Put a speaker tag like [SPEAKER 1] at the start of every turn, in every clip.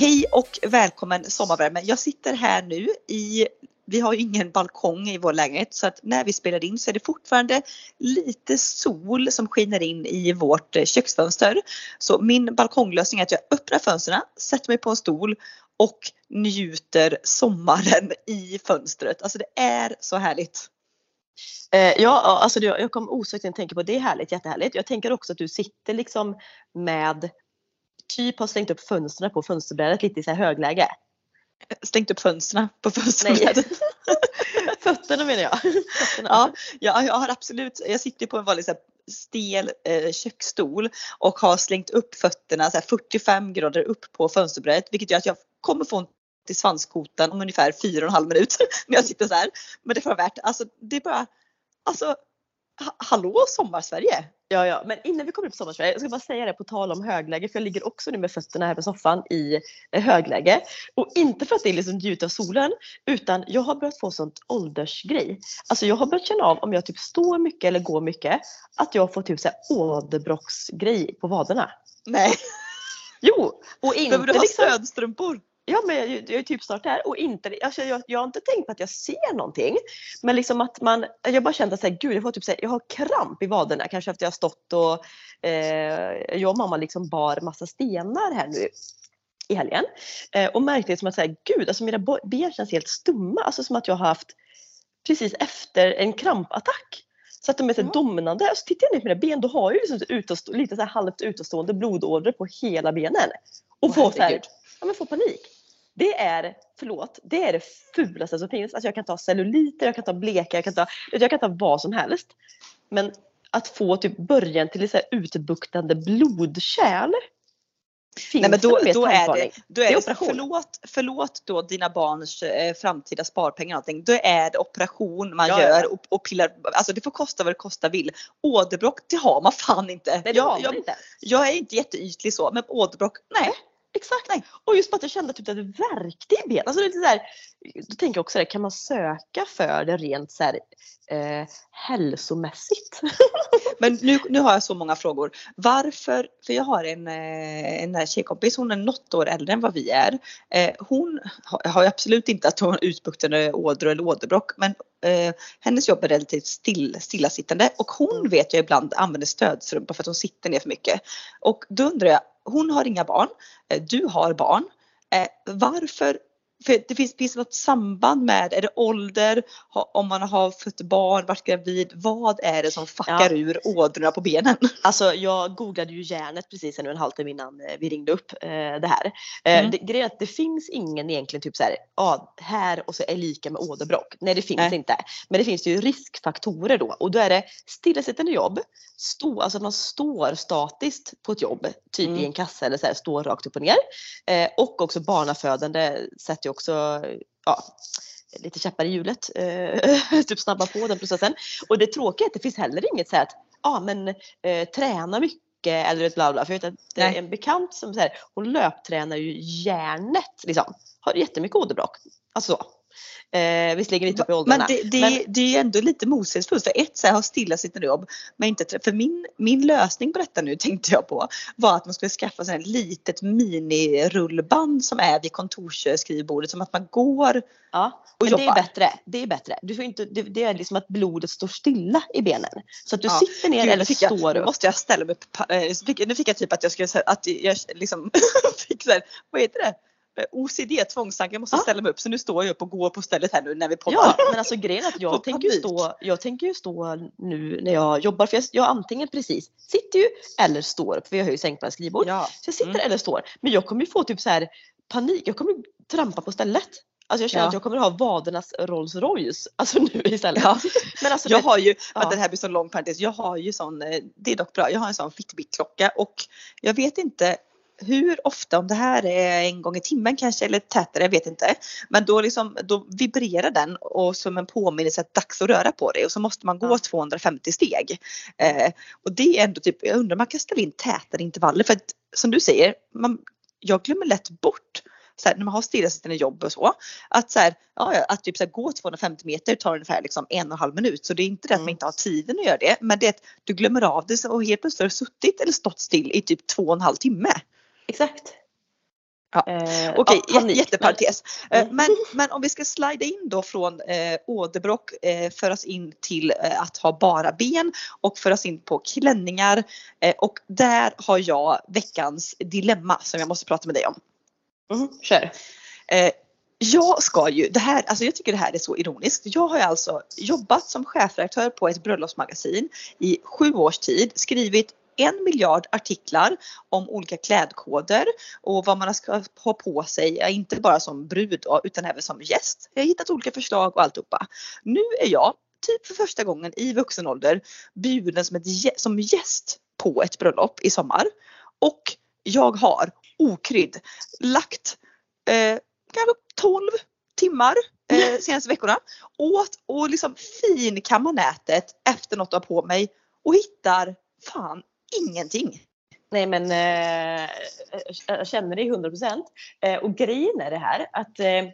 [SPEAKER 1] Hej och välkommen sommarvärme. Jag sitter här nu i vi har ju ingen balkong i vår lägenhet så att när vi spelar in så är det fortfarande lite sol som skiner in i vårt eh, köksfönster. Så min balkonglösning är att jag öppnar fönstren, sätter mig på en stol och njuter sommaren i fönstret. Alltså det är så härligt.
[SPEAKER 2] Eh, ja, alltså jag kom osökt att tänka på det är härligt, jättehärligt. Jag tänker också att du sitter liksom med typ har stängt upp fönstren på fönsterbrädet lite i så här högläge.
[SPEAKER 1] Stängt upp fönstren på fönsterbrädet.
[SPEAKER 2] Fötterna menar jag.
[SPEAKER 1] Fötterna. Ja, jag har absolut, jag sitter på en vanlig så här, stel eh, köksstol och har slängt upp fötterna så här, 45 grader upp på fönsterbrädet vilket gör att jag kommer få ont i svanskotan om ungefär 4,5 minuter när jag sitter så här. Men det får vara värt Alltså det är bara, alltså hallå sommarsverige!
[SPEAKER 2] Ja, ja, men innan vi kommer upp på sommarsverige, jag ska bara säga det på tal om högläge, för jag ligger också nu med fötterna här på soffan i eh, högläge. Och inte för att det är liksom njuta av solen, utan jag har börjat få sånt åldersgrej. Alltså jag har börjat känna av om jag typ står mycket eller går mycket, att jag får typ så åderbråcksgrej på vaderna.
[SPEAKER 1] Nej.
[SPEAKER 2] Jo! Och inte
[SPEAKER 1] Behöver du ha liksom, stödstrumpor?
[SPEAKER 2] Ja, men jag, jag är typ snart där och inte, alltså jag, jag har inte tänkt på att jag ser någonting. Men liksom att man, jag bara kände att gud jag får typ så här, jag har kramp i vaderna kanske efter jag har stått och eh, jag och mamma liksom bar massa stenar här nu i helgen. Eh, och märkte som att säga gud alltså mina ben känns helt stumma, alltså som att jag har haft precis efter en krampattack. Så att de är så mm. dominande. Och så tittar jag ner på mina ben, då har jag liksom utåstå, lite så här halvt utåstående blodådror på hela benen. Och oh, får, så här, ja, men får panik. Det är, förlåt, det är det fulaste som finns. Alltså jag kan ta celluliter, jag kan ta bleka, jag kan ta, jag kan ta vad som helst. Men att få typ början till ett utbuktande blodkärl.
[SPEAKER 1] Finns Nej, men då, då är det, då är det, det förlåt, förlåt då dina barns eh, framtida sparpengar och allting. Då är det operation man ja, gör och, och pillar. Alltså det får kosta vad det kosta vill. Åderbråck det har man fan inte.
[SPEAKER 2] Nej, det jag, har man
[SPEAKER 1] jag,
[SPEAKER 2] inte.
[SPEAKER 1] jag är inte jätteytlig så men åderbråck, nej
[SPEAKER 2] Exakt. Nej. Och just bara att jag kände typ att det värkte i benen. Alltså lite så här, då tänker jag också det, kan man söka för det rent så här, eh, hälsomässigt?
[SPEAKER 1] Men nu, nu har jag så många frågor. Varför, för jag har en, eh, en tjejkompis, hon är något år äldre än vad vi är. Eh, hon har absolut inte att hon har utbuktande ådror eller åderbråck men eh, hennes jobb är relativt still, stillasittande och hon mm. vet jag ibland använder stödstrumpa för att hon sitter ner för mycket. Och då undrar jag, hon har inga barn, eh, du har barn. Eh, varför för det finns, finns något samband med, är det ålder, om man har fött barn, varit gravid, vad är det som fuckar ja. ur ådrorna på benen?
[SPEAKER 2] Alltså jag googlade ju järnet precis en halvtimme innan eh, vi ringde upp eh, det här. Eh, mm. det, grejen är att det finns ingen egentligen typ så här, ja, här och så är lika med åderbråck. Nej det finns Nej. inte. Men det finns ju riskfaktorer då och då är det stillasittande jobb, stå, alltså man står statiskt på ett jobb, typ mm. i en kassa eller så här, står rakt upp och ner. Eh, och också barnafödande sätter ju också ja, lite käppar i hjulet, eh, typ snabba på den processen. Och det tråkiga är att det finns heller inget så här att, ja ah, men eh, träna mycket eller ett bla bla. För jag vet att det är en bekant som så hon löptränar ju järnet liksom. Har jättemycket åderbråck. Alltså så. Eh, visserligen lite upp i åldrarna.
[SPEAKER 1] Men det, det, men det är ändå lite motsägelsefullt. För ett, så här, ha stillasittande jobb. Men inte, för min, min lösning på detta nu tänkte jag på var att man skulle skaffa sig ett litet minirullband som är vid kontorsskrivbordet. Som att man går
[SPEAKER 2] Ja, och men jobbar. det är bättre. Det är bättre. Du får inte, det, det, är liksom att blodet står stilla i benen. Så att du ja. sitter ner Gud, eller står
[SPEAKER 1] jag, upp. Nu måste jag ställa mig upp. Nu fick, nu fick jag typ att jag skulle säga att jag liksom fick så här, vad heter det? OCD, tvångstankar, jag måste ja. ställa mig upp så nu står jag upp och går på stället här nu när vi poddar.
[SPEAKER 2] Ja men alltså grejen är att jag tänker ju stå, jag tänker ju stå nu när jag jobbar för jag, jag antingen precis sitter ju eller står upp för jag har ju sänkbara skrivbord. Ja. Så jag sitter mm. eller står. Men jag kommer ju få typ så här panik, jag kommer trampa på stället. Alltså jag känner ja. att jag kommer ha vadernas Rolls Royce alltså nu istället. Ja.
[SPEAKER 1] Men alltså jag det, har ju, ja. det här blir så lång parentes, jag har ju sån, eh, det är dock bra, jag har en sån Fitbit-klocka och jag vet inte hur ofta, om det här är en gång i timmen kanske eller tätare, jag vet inte. Men då, liksom, då vibrerar den och som en påminnelse att dags att röra på dig och så måste man gå ja. 250 steg. Eh, och det är ändå typ, jag undrar om man kan ställa in tätare intervaller för att som du säger, man, jag glömmer lätt bort så här, när man har stillasittande jobb och så. Att, så här, ja, att typ så här, gå 250 meter tar ungefär liksom en och en halv minut. Så det är inte det att man mm. inte har tiden att göra det. Men det är att du glömmer av det och helt plötsligt har du suttit eller stått still i typ två och en halv timme.
[SPEAKER 2] Exakt.
[SPEAKER 1] Ja. Eh, Okej, okay, jätteparentes. Men, mm. men, men, om vi ska slida in då från eh, åderbråck, eh, föras in till eh, att ha bara ben och föras in på klänningar. Eh, och där har jag veckans dilemma som jag måste prata med dig om.
[SPEAKER 2] Mm, kör.
[SPEAKER 1] Eh, jag ska ju, det här, alltså jag tycker det här är så ironiskt. Jag har alltså jobbat som chefredaktör på ett bröllopsmagasin i sju års tid, skrivit en miljard artiklar om olika klädkoder och vad man ska ha på sig, inte bara som brud utan även som gäst. Jag har hittat olika förslag och alltihopa. Nu är jag, typ för första gången i vuxen ålder, bjuden som, ett, som gäst på ett bröllop i sommar. Och jag har okrydd lagt eh, kanske 12 timmar eh, senaste veckorna åt och liksom finkamma nätet efter något att ha på mig och hittar fan ingenting.
[SPEAKER 2] Nej men eh, jag känner det 100 procent. Eh, och grejen är det här att eh,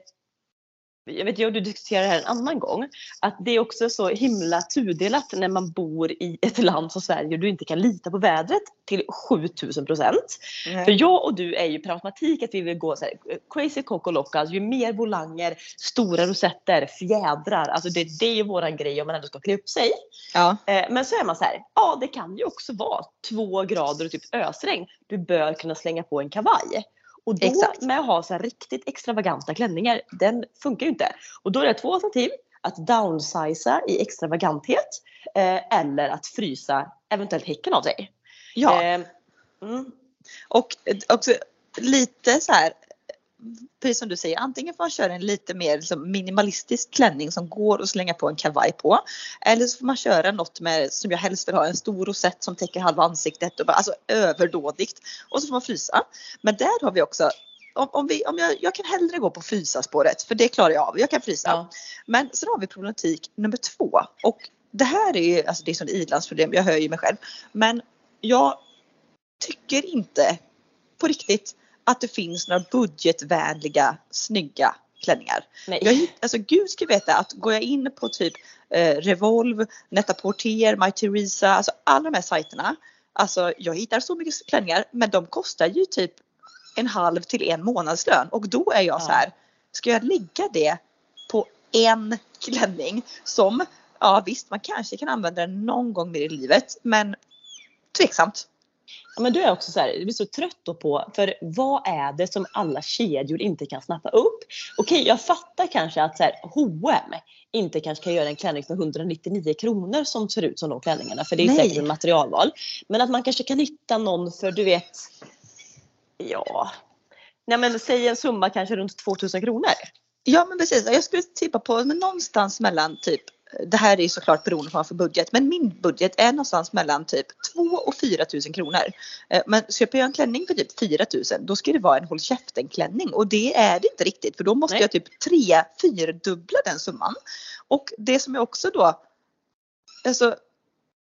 [SPEAKER 2] jag vet jag du diskuterade det här en annan gång, att det är också så himla tudelat när man bor i ett land som Sverige och du inte kan lita på vädret till 7000 procent. För jag och du är ju per automatik att vi vill gå så här, crazy coco loca, alltså ju mer volanger, stora rosetter, fjädrar, alltså det, det är ju våran grej om man ändå ska klä upp sig. Ja. Eh, men så är man så här, ja det kan ju också vara två grader och typ ösregn. Du bör kunna slänga på en kavaj. Och då Exakt. med att ha så riktigt extravaganta klänningar, den funkar ju inte. Och då är det två alternativ. Att downsiza i extravaganthet eh, eller att frysa eventuellt häcken av sig.
[SPEAKER 1] Ja. Eh, mm. Och också lite så här precis som du säger, antingen får man köra en lite mer liksom minimalistisk klänning som går att slänga på en kavaj på. Eller så får man köra något med, som jag helst vill ha, en stor rosett som täcker halva ansiktet. Och bara, alltså överdådigt. Och så får man frysa. Men där har vi också om, om, vi, om jag, jag kan hellre gå på frysa spåret för det klarar jag av. Jag kan frysa. Ja. Men sen har vi problematik nummer två. Och det här är ju, alltså det är som idlandsproblem, jag hör ju mig själv. Men jag tycker inte på riktigt att det finns några budgetvänliga snygga klänningar. Nej. Jag, alltså gud ska veta att går jag in på typ eh, Revolve, Netta Porter, My Theresa, alltså alla de här sajterna. Alltså jag hittar så mycket klänningar men de kostar ju typ en halv till en månadslön och då är jag ja. så här. Ska jag lägga det på en klänning som, ja visst man kanske kan använda den någon gång mer i livet men tveksamt.
[SPEAKER 2] Ja, men du är också så här, du blir så trött då på, för vad är det som alla kedjor inte kan snappa upp? Okej, jag fattar kanske att så här, H&M inte kanske kan göra en klänning för 199 kronor som ser ut som de klänningarna, för det är Nej. säkert en materialval. Men att man kanske kan hitta någon för du vet, ja, Nej men säg en summa kanske runt 2000 kronor.
[SPEAKER 1] Ja men precis, jag skulle tippa på men någonstans mellan typ det här är såklart beroende på vad man får budget, men min budget är någonstans mellan typ 2 och 4 000 kronor. Eh, men köper jag en klänning för typ 4 000 då ska det vara en håll käften klänning och det är det inte riktigt för då måste Nej. jag typ 3 4 dubbla den summan. Och det som jag också då, alltså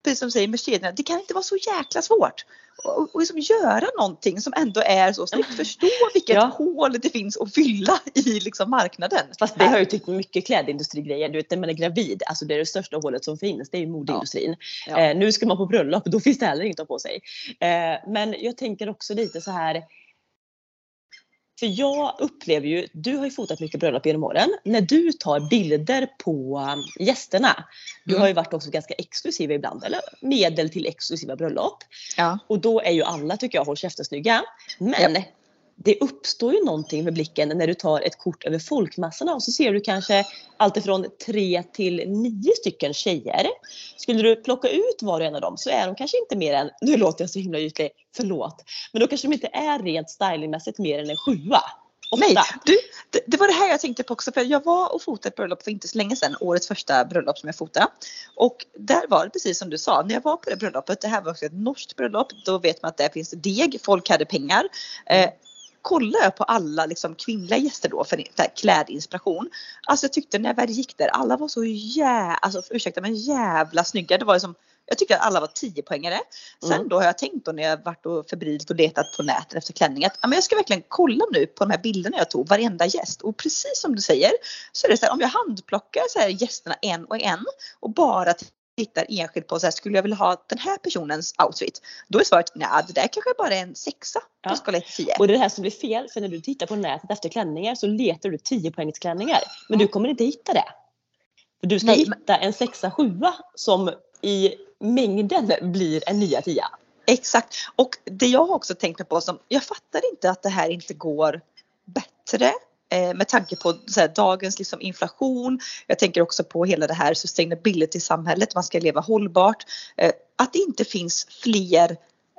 [SPEAKER 1] precis som du säger med kedjorna, det kan inte vara så jäkla svårt. Och, och liksom göra någonting som ändå är så snyggt. Förstå vilket ja. hål det finns att fylla i liksom marknaden.
[SPEAKER 2] Fast det har ju tyckt mycket klädindustrigrejer. Du vet när man är gravid, alltså det är det största hålet som finns, det är ju modeindustrin. Ja. Ja. Eh, nu ska man på bröllop, då finns det heller inget att ha på sig. Eh, men jag tänker också lite så här för jag upplever ju, du har ju fotat mycket bröllop genom åren. När du tar bilder på um, gästerna. Du mm. har ju varit också ganska exklusiva ibland, eller medel till exklusiva bröllop. Ja. Och då är ju alla tycker jag håll käften snygga. Men ja det uppstår ju någonting med blicken när du tar ett kort över folkmassorna och så ser du kanske alltifrån tre till nio stycken tjejer. Skulle du plocka ut var och en av dem så är de kanske inte mer än, nu låter jag så himla ytlig, förlåt, men då kanske de inte är rent stylingmässigt mer än en sjua.
[SPEAKER 1] Nej, du, det, det, var det här jag tänkte på också för jag var och fotade ett bröllop för inte så länge sedan, årets första bröllop som jag fotade. Och där var det precis som du sa, när jag var på det bröllopet, det här var också ett norskt bröllop, då vet man att där finns deg, folk hade pengar. Eh, kollar jag på alla liksom, kvinnliga gäster då för, för klädinspiration. Alltså jag tyckte när jag väl gick där, alla var så jävla, alltså ursäkta men jävla snygga. Det var liksom, jag tyckte att alla var 10 poängare. Sen mm. då har jag tänkt då när jag varit och febrilt och letat på nätet efter klänning att jag ska verkligen kolla nu på de här bilderna jag tog, varenda gäst. Och precis som du säger så är det så här om jag handplockar så här gästerna en och en och bara tittar enskilt på så här, skulle jag vilja ha den här personens outfit? Då är svaret nej, det där kanske bara är en sexa
[SPEAKER 2] Ja.
[SPEAKER 1] på 1 till 10.
[SPEAKER 2] Och det är det här som blir fel för när du tittar på nätet efter klänningar så letar du 10 poängsklänningar. Men du kommer inte hitta det. För du ska
[SPEAKER 1] Nej, men-
[SPEAKER 2] hitta en sexa, sjua som i mängden blir en nia, tia.
[SPEAKER 1] Exakt. Och det jag också tänkt mig på som, jag fattar inte att det här inte går bättre med tanke på här, dagens liksom, inflation. Jag tänker också på hela det här sustainability-samhället, man ska leva hållbart. Eh, att det inte finns fler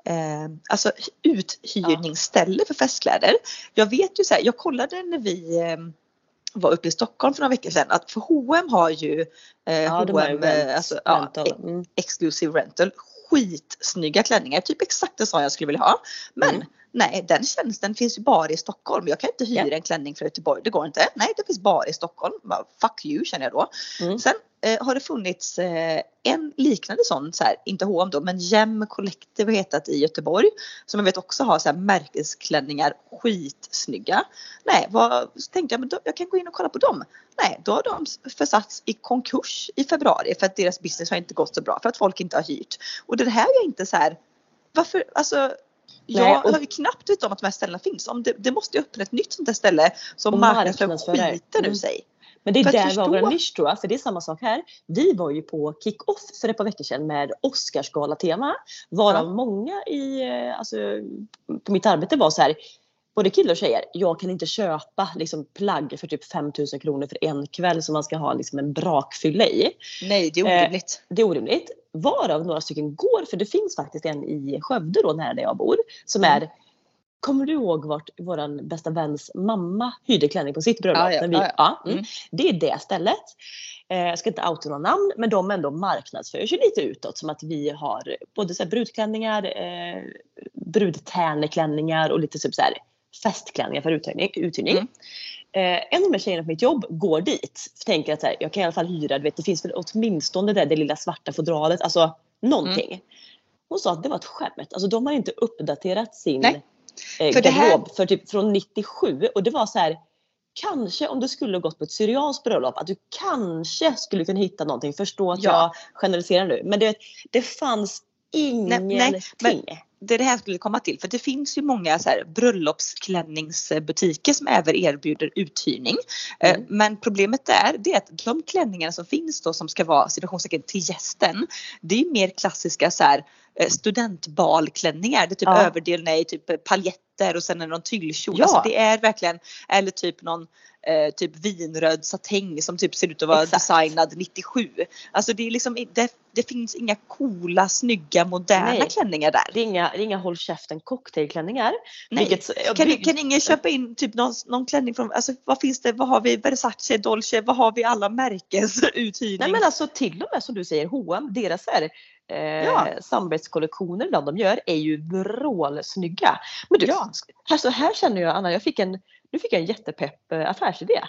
[SPEAKER 1] eh, alltså uthyrningsställen för festkläder. Jag vet ju så här, jag kollade när vi eh, var uppe i Stockholm för några veckor sedan att för H&M har ju eh,
[SPEAKER 2] Ja,
[SPEAKER 1] H&M, eh,
[SPEAKER 2] rent,
[SPEAKER 1] alltså, ja,
[SPEAKER 2] rental. Mm.
[SPEAKER 1] exclusive rental. Skitsnygga klänningar, typ exakt en sån jag skulle vilja ha. Men
[SPEAKER 2] Mm.
[SPEAKER 1] Nej, den tjänsten finns ju bara i Stockholm. Jag kan inte hyra
[SPEAKER 2] Ja.
[SPEAKER 1] en klänning från Göteborg, det går inte. Nej, det finns bara i Stockholm. Fuck you känner jag då.
[SPEAKER 2] Mm.
[SPEAKER 1] Sen eh, har det funnits eh, en liknande sån, så här, inte H&M då, men Gem Collective hetat i Göteborg. Som jag vet också har så här märkesklänningar, skitsnygga. Nej, vad, så tänkte jag, men då, jag kan gå in och kolla på dem. Nej, då har de försatts i konkurs i februari för att deras business har inte gått så bra för att folk inte har hyrt. Och det här är inte så här, varför, alltså jag
[SPEAKER 2] och-
[SPEAKER 1] har ju knappt vetat om att de här ställena finns. Om det, det måste ju öppna ett nytt sånt där ställe som marknadsför skiten ur
[SPEAKER 2] Mm.
[SPEAKER 1] sig.
[SPEAKER 2] Men det är där
[SPEAKER 1] förstå-
[SPEAKER 2] var vår nisch tror jag. För det är samma sak här. Vi var ju på kick-off för ett par veckor sedan med Oscarsgala-tema. Varav
[SPEAKER 1] Ja.
[SPEAKER 2] många i, eh, alltså, på mitt arbete var så här. Både killar och tjejer. Jag kan inte köpa liksom, plagg för typ 5000 kronor för en kväll som man ska ha liksom, en brakfylla i.
[SPEAKER 1] Nej, det är
[SPEAKER 2] Eh,
[SPEAKER 1] orimligt.
[SPEAKER 2] Det är orimligt. Varav några stycken går, för det finns faktiskt en i Skövde då nära där jag bor. Som
[SPEAKER 1] Mm.
[SPEAKER 2] är Kommer du ihåg vart våran bästa väns mamma hyrde klänning på sitt bröllop?
[SPEAKER 1] Ja, ja,
[SPEAKER 2] vi,
[SPEAKER 1] ja, ja.
[SPEAKER 2] ja, mm.
[SPEAKER 1] Mm.
[SPEAKER 2] Det är det stället. Eh, jag ska inte outa några namn men de ändå marknadsför sig lite utåt som att vi har både så här brudklänningar, eh, brudtärneklänningar och lite typ så här festklänningar för uthyrning. uthyrning.
[SPEAKER 1] Mm.
[SPEAKER 2] Eh, en av de här tjejerna på mitt jobb går dit. För tänker att så här, jag kan i alla fall hyra, du vet, det finns väl åtminstone det, det lilla svarta fodralet, alltså någonting.
[SPEAKER 1] Mm.
[SPEAKER 2] Hon sa att det var ett skämt. Alltså de har inte uppdaterat sin
[SPEAKER 1] Nej.
[SPEAKER 2] eh,
[SPEAKER 1] För det här-
[SPEAKER 2] garderob för typ från 97 och det var så här Kanske om du skulle gått på ett syrianskt bröllop att du kanske skulle kunna hitta någonting. Förstå att
[SPEAKER 1] Ja.
[SPEAKER 2] jag generaliserar nu. Men det, det fanns ingenting.
[SPEAKER 1] nej, men- det är det här jag skulle komma till. För det finns ju många så här bröllopsklänningsbutiker som även erbjuder uthyrning. Eh,
[SPEAKER 2] Mm.
[SPEAKER 1] Men problemet där det är att de klänningarna som finns då som ska vara situationstecken till gästen. Det är mer klassiska så här studentbalklänningar. Det är typ
[SPEAKER 2] Ja.
[SPEAKER 1] överdelen är typ paljetter och sen är det någon tyllkjol.
[SPEAKER 2] Ja.
[SPEAKER 1] Alltså det är verkligen, eller typ någon eh, typ vinröd satäng som typ ser ut att vara
[SPEAKER 2] Exakt.
[SPEAKER 1] designad 97. Alltså det är liksom, i- det, det finns inga coola, snygga, moderna
[SPEAKER 2] Nej.
[SPEAKER 1] klänningar där.
[SPEAKER 2] Det är inga, det är inga håll käften cocktailklänningar.
[SPEAKER 1] Nej.
[SPEAKER 2] Vilket,
[SPEAKER 1] Kan,
[SPEAKER 2] bygg-
[SPEAKER 1] kan ingen köpa in typ någon, någon klänning från, alltså vad finns det, vad har vi, Versace, Dolce, vad har vi alla märkes uthyrning?
[SPEAKER 2] Nej men alltså till och med som du säger H&M deras här, eh,
[SPEAKER 1] Ja.
[SPEAKER 2] samarbetskollektioner de, gör är ju vrålsnygga. Men du,
[SPEAKER 1] Ja.
[SPEAKER 2] här, så här känner jag Anna, jag fick en, nu fick jag en jättepepp eh, affärsidé.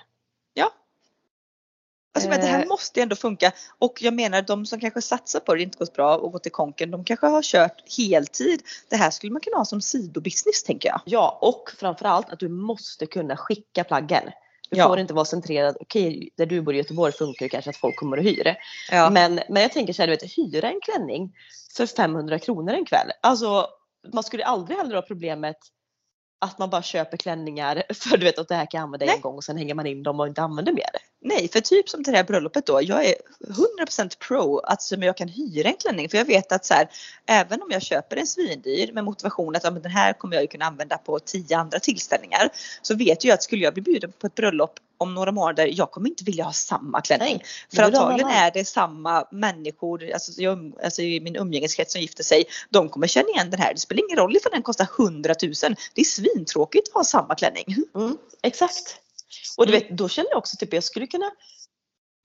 [SPEAKER 1] Alltså men det här
[SPEAKER 2] Eh.
[SPEAKER 1] måste ju ändå funka och jag menar de som kanske satsar på det, det inte gått bra och gått till konken, de kanske har kört heltid. Det här skulle man kunna ha som sidobusiness tänker jag.
[SPEAKER 2] Ja och framförallt att du måste kunna skicka plaggen. Du
[SPEAKER 1] Ja.
[SPEAKER 2] får inte vara centrerad. Okej, där du bor i Göteborg funkar det kanske att folk kommer och hyr.
[SPEAKER 1] Ja.
[SPEAKER 2] Men, men jag tänker så här, du vet, hyra en klänning för 500 kronor en kväll. Alltså man skulle aldrig heller ha problemet att man bara köper klänningar för du vet att det här kan jag använda
[SPEAKER 1] Nej.
[SPEAKER 2] en gång och sen hänger man in dem och inte använder mer.
[SPEAKER 1] Nej, för typ som till det här bröllopet då. Jag är 100% pro att som jag kan hyra en klänning. För jag vet att så här, även om jag köper en svindyr med motivation att ja, men den här kommer jag ju kunna använda på tio andra tillställningar. Så vet jag att skulle jag bli bjuden på ett bröllop om några månader, jag kommer inte vilja ha samma klänning.
[SPEAKER 2] Nej,
[SPEAKER 1] För antagligen är det samma människor, alltså, jag, alltså i min umgängeskrets som gifter sig, de kommer känna igen den här. Det spelar ingen roll ifall den kostar 100 000. Det är svintråkigt att ha samma klänning.
[SPEAKER 2] Mm, exakt. Och du
[SPEAKER 1] Mm.
[SPEAKER 2] vet, då känner jag också typ jag skulle kunna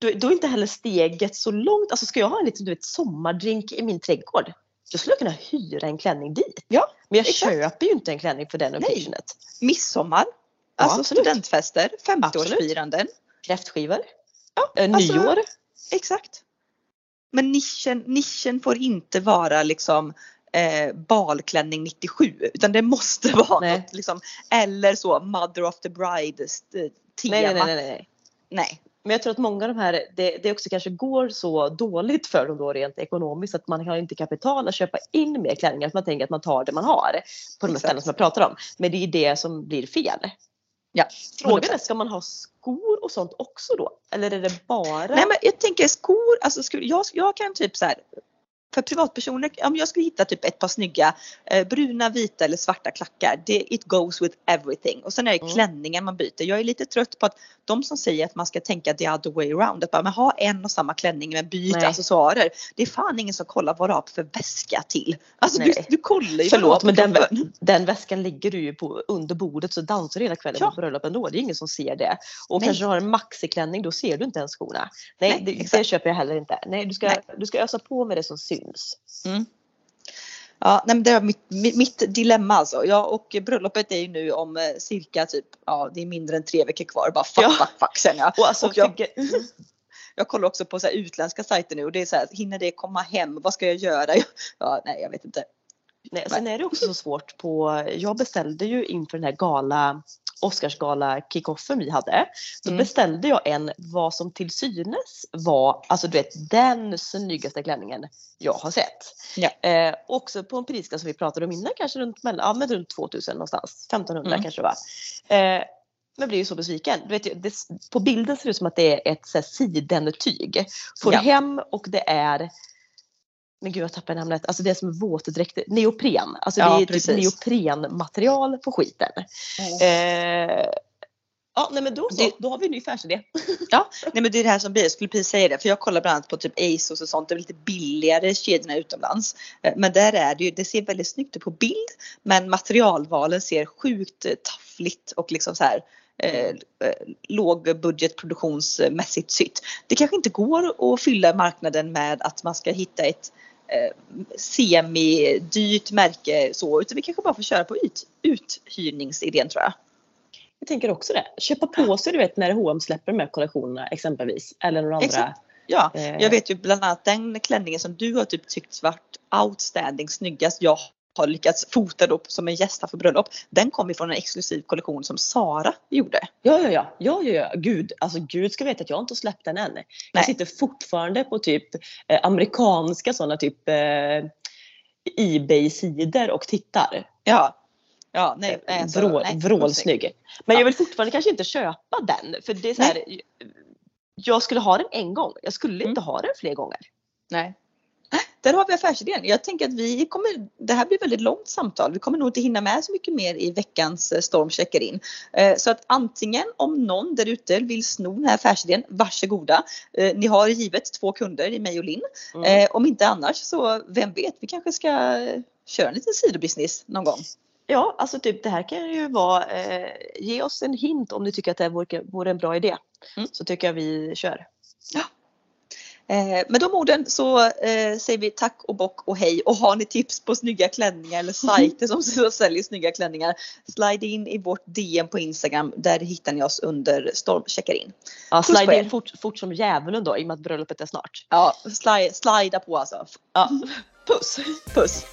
[SPEAKER 2] då, då är inte heller steget så långt. Alltså ska jag ha en liten du vet, sommardrink i min trädgård. Då skulle jag kunna hyra en klänning dit.
[SPEAKER 1] Ja,
[SPEAKER 2] Men jag
[SPEAKER 1] exakt.
[SPEAKER 2] köper ju inte en klänning för den occasionet.
[SPEAKER 1] Midsommar,
[SPEAKER 2] Ja,
[SPEAKER 1] alltså
[SPEAKER 2] absolut.
[SPEAKER 1] studentfester, 50-årsfiranden.
[SPEAKER 2] Kräftskivor.
[SPEAKER 1] Ja,
[SPEAKER 2] Eh,
[SPEAKER 1] alltså-
[SPEAKER 2] nyår.
[SPEAKER 1] Exakt. Men nischen, nischen får inte vara liksom eh, balklänning 97 utan det måste vara
[SPEAKER 2] Nej.
[SPEAKER 1] något liksom eller så Mother of the Bride st- tema.
[SPEAKER 2] Nej, nej, nej, nej, nej.
[SPEAKER 1] Nej.
[SPEAKER 2] Men jag tror att många av de här, det, det också kanske går så dåligt för dem då rent ekonomiskt att man har inte kapital att köpa in mer klänningar. Så man tänker att man tar det man har på de här ställena som jag pratar om. Men det är det som blir fel.
[SPEAKER 1] Ja,
[SPEAKER 2] Frågan är, ska man ha skor och sånt också då? Eller är det bara?
[SPEAKER 1] Nej men jag tänker skor, alltså skor, jag, jag kan typ så här för privatpersoner, om jag skulle hitta typ ett par snygga eh, bruna, vita eller svarta klackar. Det, it goes with everything. Och sen är det mm. klänningen man byter. Jag är lite trött på att de som säger att man ska tänka the other way around. Att bara men ha en och samma klänning men byt Nej. accessoarer. Det är fan ingen som kollar vad du har för väska till. Alltså du, du kollar ju
[SPEAKER 2] Förlåt men den, den, väskan ligger du ju på under bordet så dansar du hela kvällen ja. på bröllop ändå. Det är ingen som ser det. Och Nej. kanske du har en maxiklänning då ser du inte ens skorna. Nej, Nej det, det, köper jag heller inte. Nej du ska, du ska ösa på med det som syns syns. Mm.
[SPEAKER 1] Ja, nej, men det är mitt, mitt, dilemma alltså. Ja, och bröllopet är ju nu om eh, cirka typ, ja det är mindre än tre veckor kvar. Bara fuck, ja. fuck, fuck sen jag. Och alltså, och jag, tycker... jag kollar också på så här, utländska sajter nu och det är så här, hinner det komma hem? Vad ska jag göra? Ja, nej, jag vet inte.
[SPEAKER 2] Nej, sen är det också så svårt på, jag beställde ju inför den här gala Oscarsgala kickoffen vi hade. Då mm. beställde jag en vad som till synes var, alltså du vet den snyggaste klänningen jag har sett. Ja. Eh, också på en prisklass som vi pratade om innan, kanske runt, ja, men runt 2000 någonstans, 1500 mm. kanske det var. Eh, men blir ju så besviken. Du vet, det, på bilden ser det ut som att det är ett sidentyg. Får ja. hem och det är men gud jag tappade namnet, alltså det är som våtdräkt, neopren. Alltså ja, det är typ neoprenmaterial på skiten. Mm. Eh, ja nej men då så, det, då har vi en ny affärsidé.
[SPEAKER 1] ja, nej men det är det här som blir, jag skulle precis säga det, för jag kollar bland annat på typ ASOS och sånt, det är lite billigare kedjorna utomlands. Eh, men där är det ju, det ser väldigt snyggt ut på bild, men materialvalen ser sjukt taffligt och liksom så här eh, eh lågbudgetproduktionsmässigt sytt. Det kanske inte går att fylla marknaden med att man ska hitta ett semi-dyrt märke så utan vi kanske bara får köra på ut, uthyrningsidén tror jag.
[SPEAKER 2] Jag tänker också det. Köpa på sig du vet när H&M släpper här kollektionerna exempelvis eller några andra.
[SPEAKER 1] Ja, eh. jag vet ju bland annat den klänningen som du har typ tyckt varit outstanding snyggast. Jag har lyckats fota då som en gäst här för bröllop. Den kom ifrån en exklusiv kollektion som Sara gjorde.
[SPEAKER 2] Ja, ja, ja, ja, ja, ja. Gud, alltså gud ska veta att jag inte släppt den än. Jag Nej. sitter fortfarande på typ eh, amerikanska sådana typ eh, Ebay-sidor och tittar.
[SPEAKER 1] Ja. Ja, nej,
[SPEAKER 2] alltså, Vrå, nej, vrålsnygg. Men ja. jag vill fortfarande kanske inte köpa den. För det är så här, jag skulle ha den en gång. Jag skulle mm. inte ha den fler gånger.
[SPEAKER 1] Nej. Där har vi affärsidén. Jag tänker att vi kommer, det här blir väldigt långt samtal. Vi kommer nog inte hinna med så mycket mer i veckans eh, Storm checkar in. Eh, så att antingen om någon där ute vill sno den här affärsidén, varsågoda. Eh, ni har givet två kunder i mig och Linn. Mm. Om inte annars så vem vet, vi kanske ska köra en liten sidobusiness någon gång.
[SPEAKER 2] Ja, alltså typ det här kan ju vara, eh, ge oss en hint om ni tycker att det här vore, vore en bra idé. Mm. Så tycker jag vi kör.
[SPEAKER 1] Ja. Eh, med de orden så eh, säger vi tack och bock och hej och har ni tips på snygga klänningar eller sajter som säljer snygga klänningar slide in i vårt DM på Instagram där hittar ni oss under stormcheckar in.
[SPEAKER 2] Ja, slide in fort, fort som djävulen då i och med att bröllopet är snart.
[SPEAKER 1] Ja, slide, slida på alltså. Ja.
[SPEAKER 2] Puss!
[SPEAKER 1] Puss!